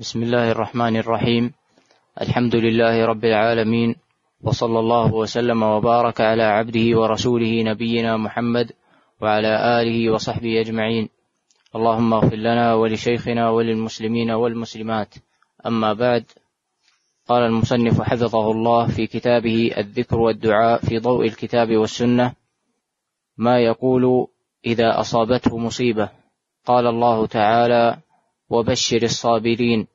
بسم الله الرحمن الرحيم الحمد لله رب العالمين وصلى الله وسلم وبارك على عبده ورسوله نبينا محمد وعلى اله وصحبه اجمعين اللهم اغفر لنا ولشيخنا وللمسلمين والمسلمات اما بعد قال المصنف حفظه الله في كتابه الذكر والدعاء في ضوء الكتاب والسنة ما يقول اذا اصابته مصيبه قال الله تعالى وبشر الصابرين.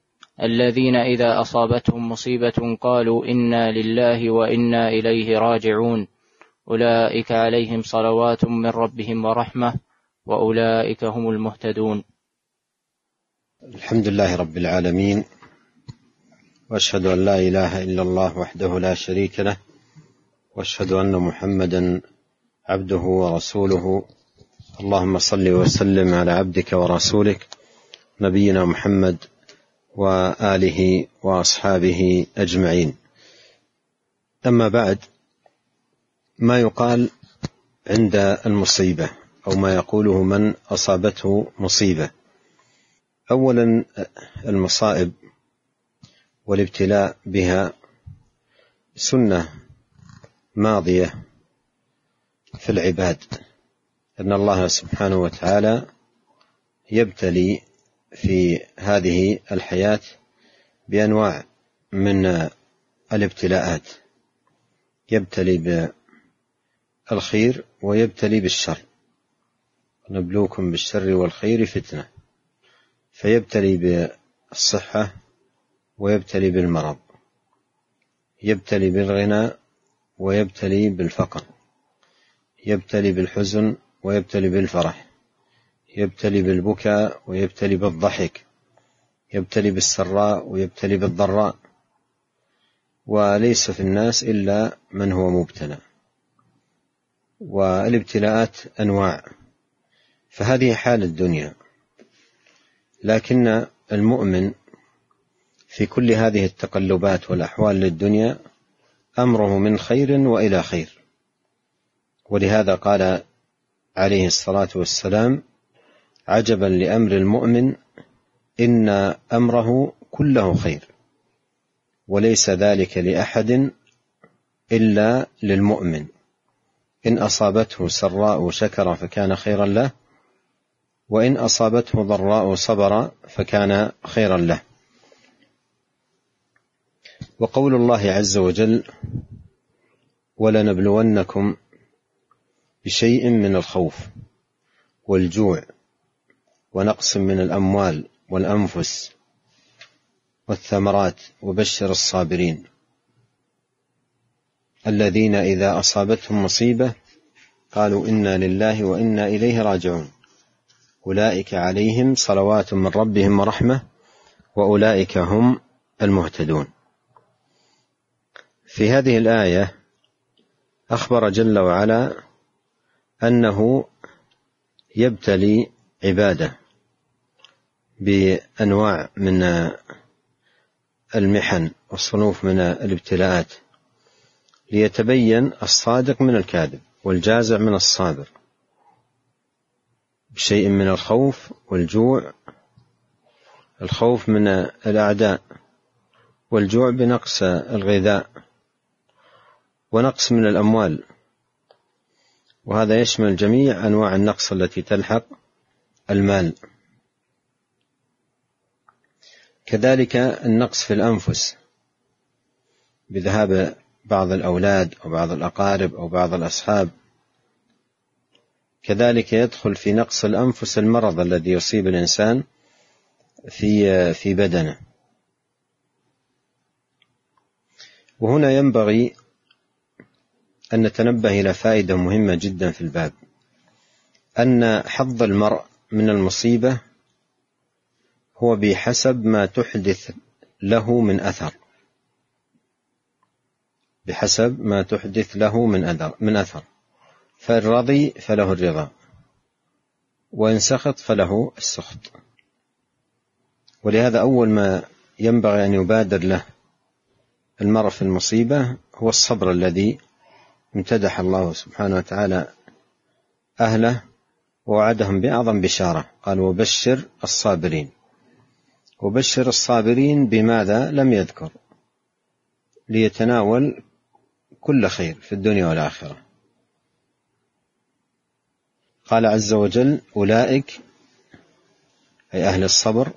الذين إذا أصابتهم مصيبة قالوا إنا لله وإنا إليه راجعون. أولئك عليهم صلوات من ربهم ورحمة وأولئك هم المهتدون. الحمد لله رب العالمين وأشهد أن لا إله إلا الله وحده لا شريك له وأشهد أن محمدا عبده ورسوله. اللهم صل وسلم على عبدك ورسولك. نبينا محمد وآله وأصحابه أجمعين. أما بعد ما يقال عند المصيبة أو ما يقوله من أصابته مصيبة. اولا المصائب والابتلاء بها سنة ماضية في العباد. أن الله سبحانه وتعالى يبتلي في هذه الحياة بأنواع من الابتلاءات. يبتلي بالخير ويبتلي بالشر. نبلوكم بالشر والخير فتنة. فيبتلي بالصحة ويبتلي بالمرض. يبتلي بالغنى ويبتلي بالفقر. يبتلي بالحزن ويبتلي بالفرح. يبتلي بالبكاء ويبتلي بالضحك يبتلي بالسراء ويبتلي بالضراء. وليس في الناس إلا من هو مبتلى. والابتلاءات أنواع. فهذه حال الدنيا. لكن المؤمن في كل هذه التقلبات والأحوال للدنيا أمره من خير وإلى خير. ولهذا قال عليه الصلاة والسلام عجبا لأمر المؤمن إن أمره كله خير وليس ذلك لأحد إلا للمؤمن. إن أصابته سراء شكر فكان خيرا له وإن أصابته ضراء صبر فكان خيرا له. وقول الله عز وجل ولنبلونكم بشيء من الخوف والجوع ونقص من الأموال والأنفس والثمرات وبشر الصابرين. الذين إذا أصابتهم مصيبة قالوا إنا لله وإنا إليه راجعون. أولئك عليهم صلوات من ربهم ورحمة وأولئك هم المهتدون. في هذه الآية أخبر جل وعلا أنه يبتلي عباده. بأنواع من المحن والصنوف من الابتلاءات ليتبين الصادق من الكاذب والجازع من الصابر بشيء من الخوف والجوع الخوف من الأعداء والجوع بنقص الغذاء ونقص من الأموال. وهذا يشمل جميع أنواع النقص التي تلحق المال. كذلك النقص في الأنفس بذهاب بعض الأولاد أو بعض الأقارب أو بعض الأصحاب. كذلك يدخل في نقص الأنفس المرض الذي يصيب الإنسان في في بدنه. وهنا ينبغي أن نتنبه إلى فائدة مهمة جدا في الباب أن حظ المرء من المصيبة هو بحسب ما تحدث له من أثر. بحسب ما تحدث له من أثر من أثر. فان رضي فله الرضا وإن سخط فله السخط. ولهذا أول ما ينبغي أن يبادر له المرء في المصيبة هو الصبر الذي امتدح الله سبحانه وتعالى أهله ووعدهم بأعظم بشارة. قال وبشر الصابرين. وبشر الصابرين بماذا لم يذكر ليتناول كل خير في الدنيا والآخرة. قال عز وجل أولئك أي أهل الصبر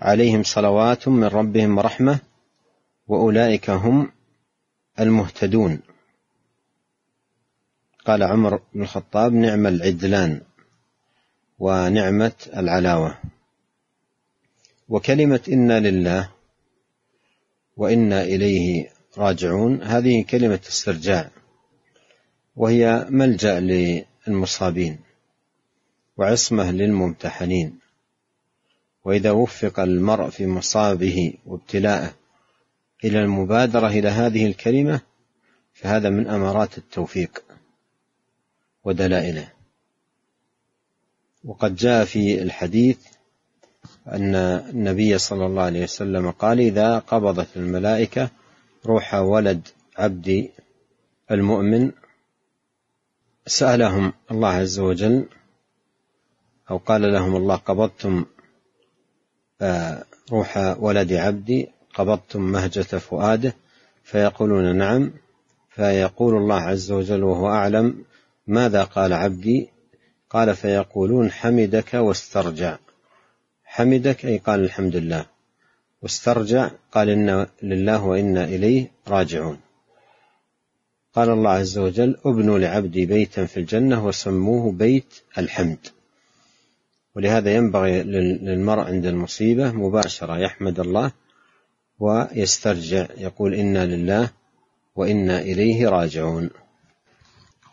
عليهم صلوات من ربهم ورحمة وأولئك هم المهتدون. قال عمر بن الخطاب نعم العدلان ونعمة العلاوة. وكلمة إنا لله وإنا إليه راجعون هذه كلمة استرجاع وهي ملجأ للمصابين وعصمة للممتحنين. وإذا وفق المرء في مصابه وابتلاءه إلى المبادرة إلى هذه الكلمة فهذا من أمارات التوفيق ودلائله. وقد جاء في الحديث أن النبي صلى الله عليه وسلم قال إذا قبضت الملائكة روح ولد عبد المؤمن سألهم الله عز وجل أو قال لهم الله قبضتم آه، روح ولد عبدي قبضتم مهجة فؤاده فيقولون نعم. فيقول الله عز وجل وهو أعلم ماذا قال عبدي؟ قال فيقولون حمدك واسترجع. حمدك أي قال الحمد لله. واسترجع قال إنا لله وإنا إليه راجعون. قال الله عز وجل أبنوا لعبدي بيتا في الجنة وسموه بيت الحمد. ولهذا ينبغي للمرء عند المصيبة مباشرة يحمد الله ويسترجع يقول إنا لله وإنا إليه راجعون.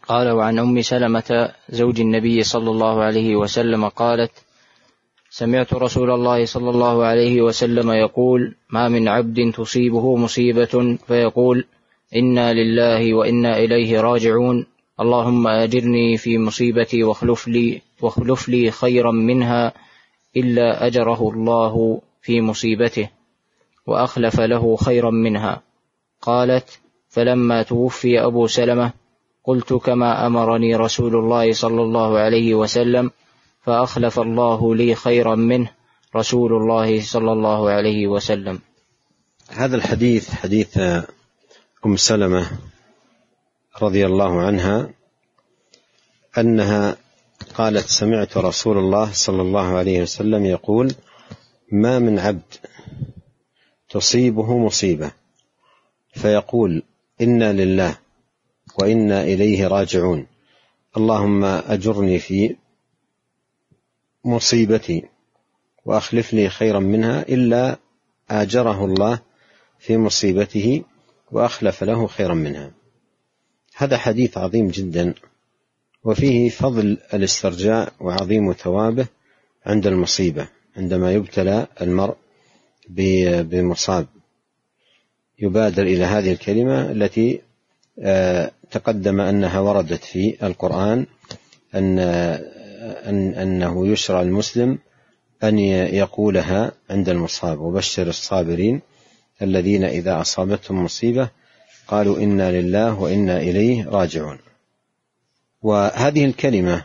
قال وعن أم سلمة زوج النبي صلى الله عليه وسلم قالت سمعت رسول الله صلى الله عليه وسلم يقول ما من عبد تصيبه مصيبة فيقول إنا لله وإنا إليه راجعون. اللهم أجرني في مصيبتي واخلف لي واخلف لي خيرا منها إلا أجره الله في مصيبته وأخلف له خيرا منها. قالت فلما توفي أبو سلمة قلت كما أمرني رسول الله صلى الله عليه وسلم فأخلف الله لي خيرا منه رسول الله صلى الله عليه وسلم. هذا الحديث حديث أم سلمة رضي الله عنها أنها قالت سمعت رسول الله صلى الله عليه وسلم يقول ما من عبد تصيبه مصيبة. فيقول إنا لله وإنا إليه راجعون. اللهم أجرني في مصيبتي واخلف لي خيرا منها إلا آجره الله في مصيبته وأخلف له خيرا منها. هذا حديث عظيم جدا وفيه فضل الاسترجاع وعظيم ثوابه عند المصيبة عندما يبتلى المرء بمصاب. يبادر إلى هذه الكلمة التي آه، تقدم أنها وردت في القرآن أن أن أنه يشرع المسلم أن يقولها عند المصاب وبشر الصابرين الذين إذا أصابتهم مصيبة قالوا إنا لله وإنا إليه راجعون. وهذه الكلمة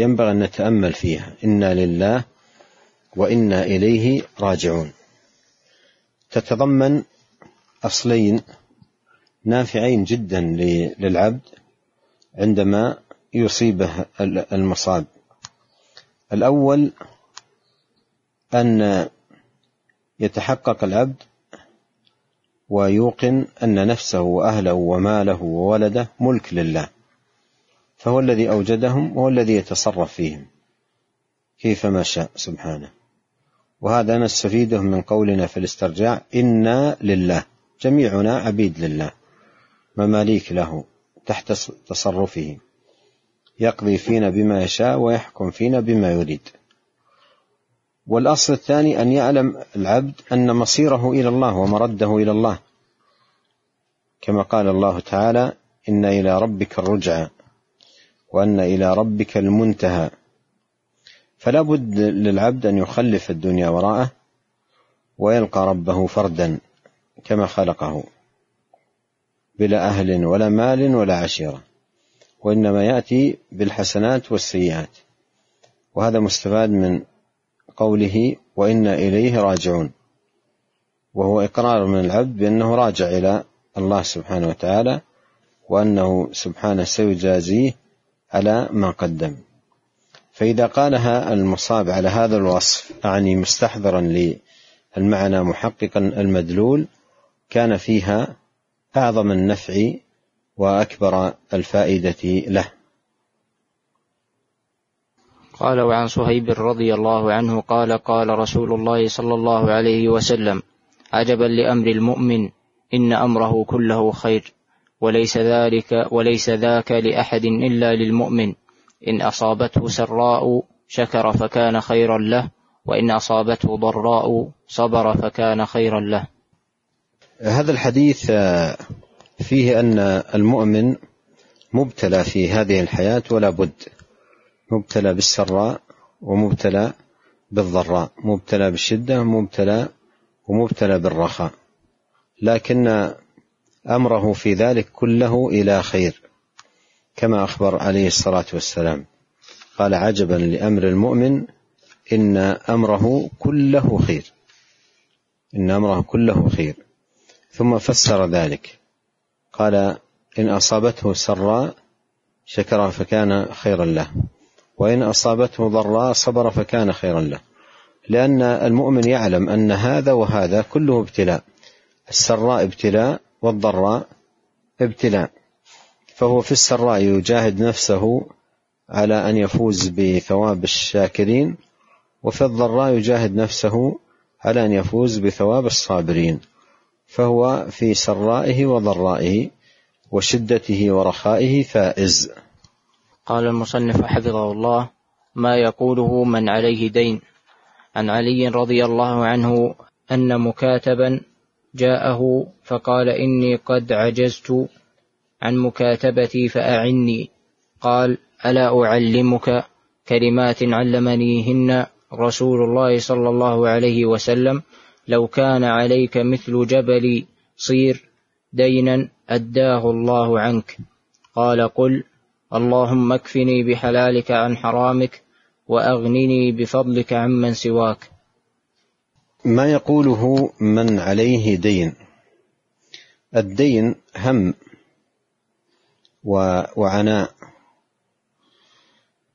ينبغي أن نتأمل فيها إنا لله وإنا إليه راجعون. تتضمن أصلين نافعين جدا للعبد عندما يصيبه المصاب. الأول أن يتحقق العبد ويوقن أن نفسه وأهله وماله وولده ملك لله فهو الذي أوجدهم وهو الذي يتصرف فيهم كيفما شاء سبحانه. وهذا نستفيده من قولنا في الاسترجاع إنا لله جميعنا عبيد لله مماليك له تحت تصرفه يقضي فينا بما يشاء ويحكم فينا بما يريد. والأصل الثاني أن يعلم العبد أن مصيره إلى الله ومرده إلى الله. كما قال الله تعالى إن إلى ربك الرجعى وأن إلى ربك المنتهى. فلا بد للعبد أن يخلف الدنيا وراءه ويلقى ربه فردا كما خلقه بلا أهل ولا مال ولا عشيرة. وإنما يأتي بالحسنات والسيئات. وهذا مستفاد من قوله وإنا إليه راجعون. وهو إقرار من العبد بأنه راجع إلى الله سبحانه وتعالى وأنه سبحانه سيجازيه على ما قدم. فإذا قالها المصاب على هذا الوصف أعني مستحضرا للمعنى محققا المدلول كان فيها أعظم النفع وأكبر الفائدة له. قال وعن صهيب رضي الله عنه قال قال رسول الله صلى الله عليه وسلم عجبا لأمر المؤمن إن أمره كله خير وليس ذلك وليس ذاك لأحد إلا للمؤمن. إن أصابته سراء شكر فكان خيرا له وإن أصابته ضراء صبر فكان خيرا له. هذا الحديث فيه أن المؤمن مبتلى في هذه الحياة ولا بد. مبتلى بالسراء ومبتلى بالضراء. مبتلى بالشدة مبتلى ومبتلى بالرخاء. لكن أمره في ذلك كله إلى خير كما أخبر عليه الصلاة والسلام. قال عجبا لأمر المؤمن إن أمره كله خير. إن أمره كله خير. ثم فسر ذلك. قال إن أصابته سراء شكر فكان خيرا له. وإن أصابته ضراء صبر فكان خيرا له. لأن المؤمن يعلم أن هذا وهذا كله ابتلاء. السراء ابتلاء والضراء ابتلاء. فهو في السراء يجاهد نفسه على أن يفوز بثواب الشاكرين وفي الضراء يجاهد نفسه على أن يفوز بثواب الصابرين. فهو في سرائه وضرائه وشدته ورخائه فائز. قال المصنف حفظه الله ما يقوله من عليه دين. عن علي رضي الله عنه أن مكاتبا جاءه فقال إني قد عجزت عن مكاتبتي فأعني. قال ألا أعلمك كلمات علمنيهن رسول الله صلى الله عليه وسلم لو كان عليك مثل جبل صير دينا أداه الله عنك. قال قل اللهم اكفني بحلالك عن حرامك وأغنني بفضلك عمن سواك. ما يقوله من عليه دين؟ الدين هم وعناء.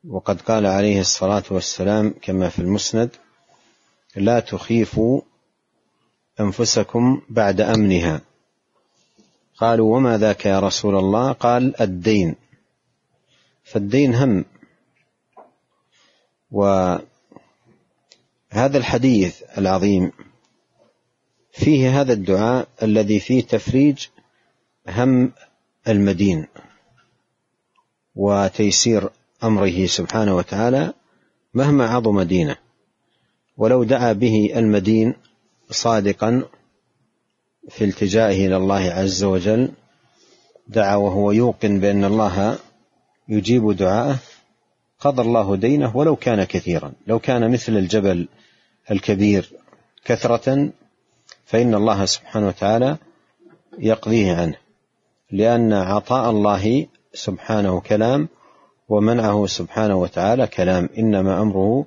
وقد قال عليه الصلاة والسلام كما في المسند لا تخيفوا أنفسكم بعد أمنها. قالوا وما ذاك يا رسول الله؟ قال الدين. فالدين هم. و هذا الحديث العظيم فيه هذا الدعاء الذي فيه تفريج هم المدين وتيسير أمره سبحانه وتعالى مهما عظم دينه. ولو دعا به المدين صادقا في التجائه إلى الله عز وجل دعا وهو يوقن بأن الله يجيب دعاءه قضى الله دينه ولو كان كثيرا. لو كان مثل الجبل الكبير كثرة فإن الله سبحانه وتعالى يقضيه عنه لأن عطاء الله سبحانه كلام ومنعه سبحانه وتعالى كلام. إنما أمره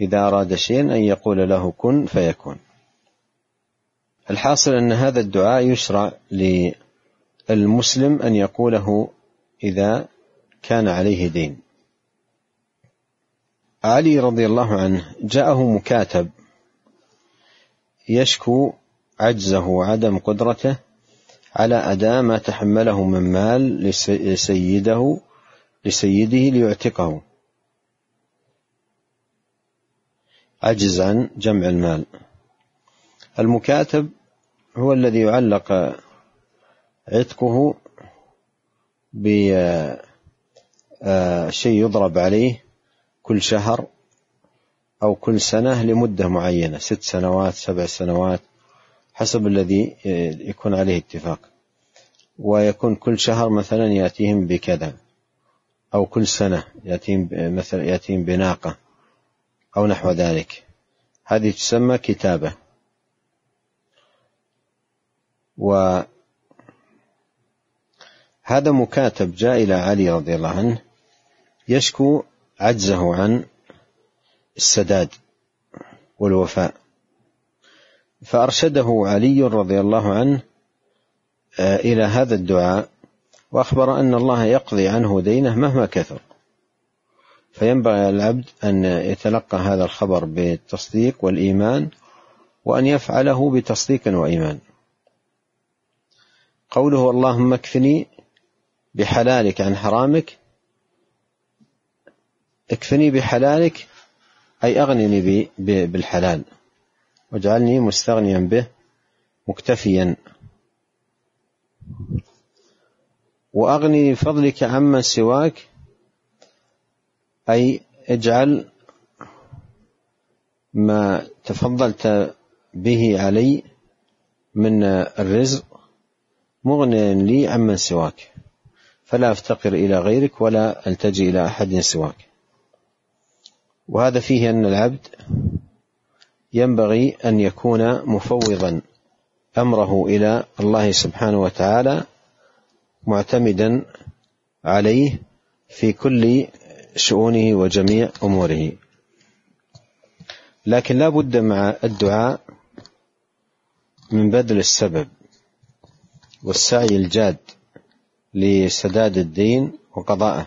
إذا أراد شيئا أن يقول له كن فيكون. الحاصل أن هذا الدعاء يشرع للمسلم أن يقوله إذا كان عليه دين. علي رضي الله عنه جاءه مكاتب يشكو عجزه وعدم قدرته على أداء ما تحمله من مال لسيده لسيده ليعتقه. عجز عن جمع المال. المكاتب هو الذي يعلق عتقه بشيء يضرب عليه كل شهر أو كل سنة لمدة معينة ست سنوات سبع سنوات حسب الذي يكون عليه اتفاق. ويكون كل شهر مثلا يأتيهم بكذا أو كل سنة يأتيهم مثلا يأتيهم بناقة أو نحو ذلك. هذه تسمى كتابة. وهذا مكاتب جاء إلى علي رضي الله عنه يشكو عجزه عن السداد والوفاء. فأرشده علي رضي الله عنه آه، إلى هذا الدعاء وأخبر أن الله يقضي عنه دينه مهما كثر. فينبغي العبد أن يتلقى هذا الخبر بالتصديق والإيمان وأن يفعله بتصديق وإيمان. قوله اللهم اكفني بحلالك عن حرامك اكفني بحلالك أي أغنني بالحلال واجعلني مستغنيا به مكتفيا. وأغنني بفضلك عمن سواك أي اجعل ما تفضلت به علي من الرزق مغنيا لي عمن سواك فلا أفتقر إلى غيرك ولا التجي إلى أحد سواك. وهذا فيه أن العبد ينبغي أن يكون مفوضا أمره إلى الله سبحانه وتعالى معتمدا عليه في كل شؤونه وجميع أموره. لكن لا بد مع الدعاء من بذل السبب. والسعي الجاد لسداد الدين وقضائه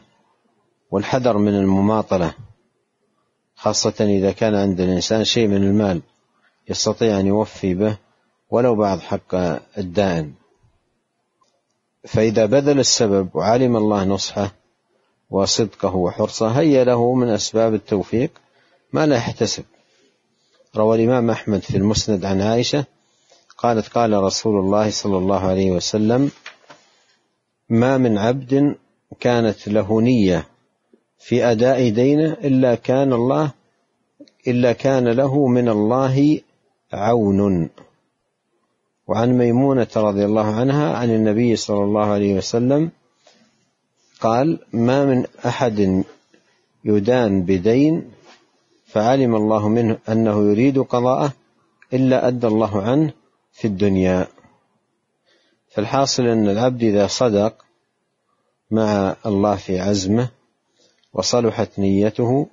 والحذر من المماطلة خاصة إذا كان عند الإنسان شيء من المال يستطيع أن يوفي به ولو بعض حق الدائن. فإذا بذل السبب وعلم الله نصحه وصدقه وحرصه هيا له من أسباب التوفيق ما لا يحتسب. روى الإمام أحمد في المسند عن عائشة قالت قال رسول الله صلى الله عليه وسلم ما من عبد كانت له نية في أداء دينه إلا كان الله إلا كان له من الله عون. وعن ميمونة رضي الله عنها عن النبي صلى الله عليه وسلم قال ما من أحد يدان بدين فعلم الله منه أنه يريد قضاءه إلا أدى الله عنه في الدنيا. فالحاصل أن العبد إذا صدق مع الله في عزمه وصلحت نيته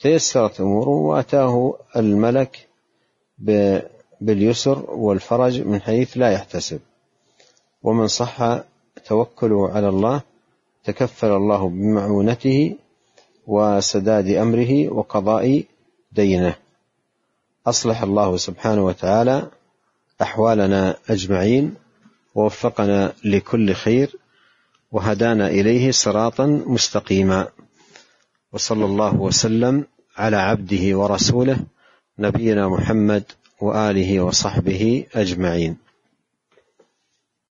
تيسرت أموره وأتاه الملك باليسر والفرج من حيث لا يحتسب. ومن صح توكله على الله تكفل الله بمعونته وسداد أمره وقضاء دينه. أصلح الله سبحانه وتعالى أحوالنا أجمعين ووفقنا لكل خير وهدانا إليه صراطا مستقيما. وصلى الله وسلم على عبده ورسوله نبينا محمد وآله وصحبه أجمعين.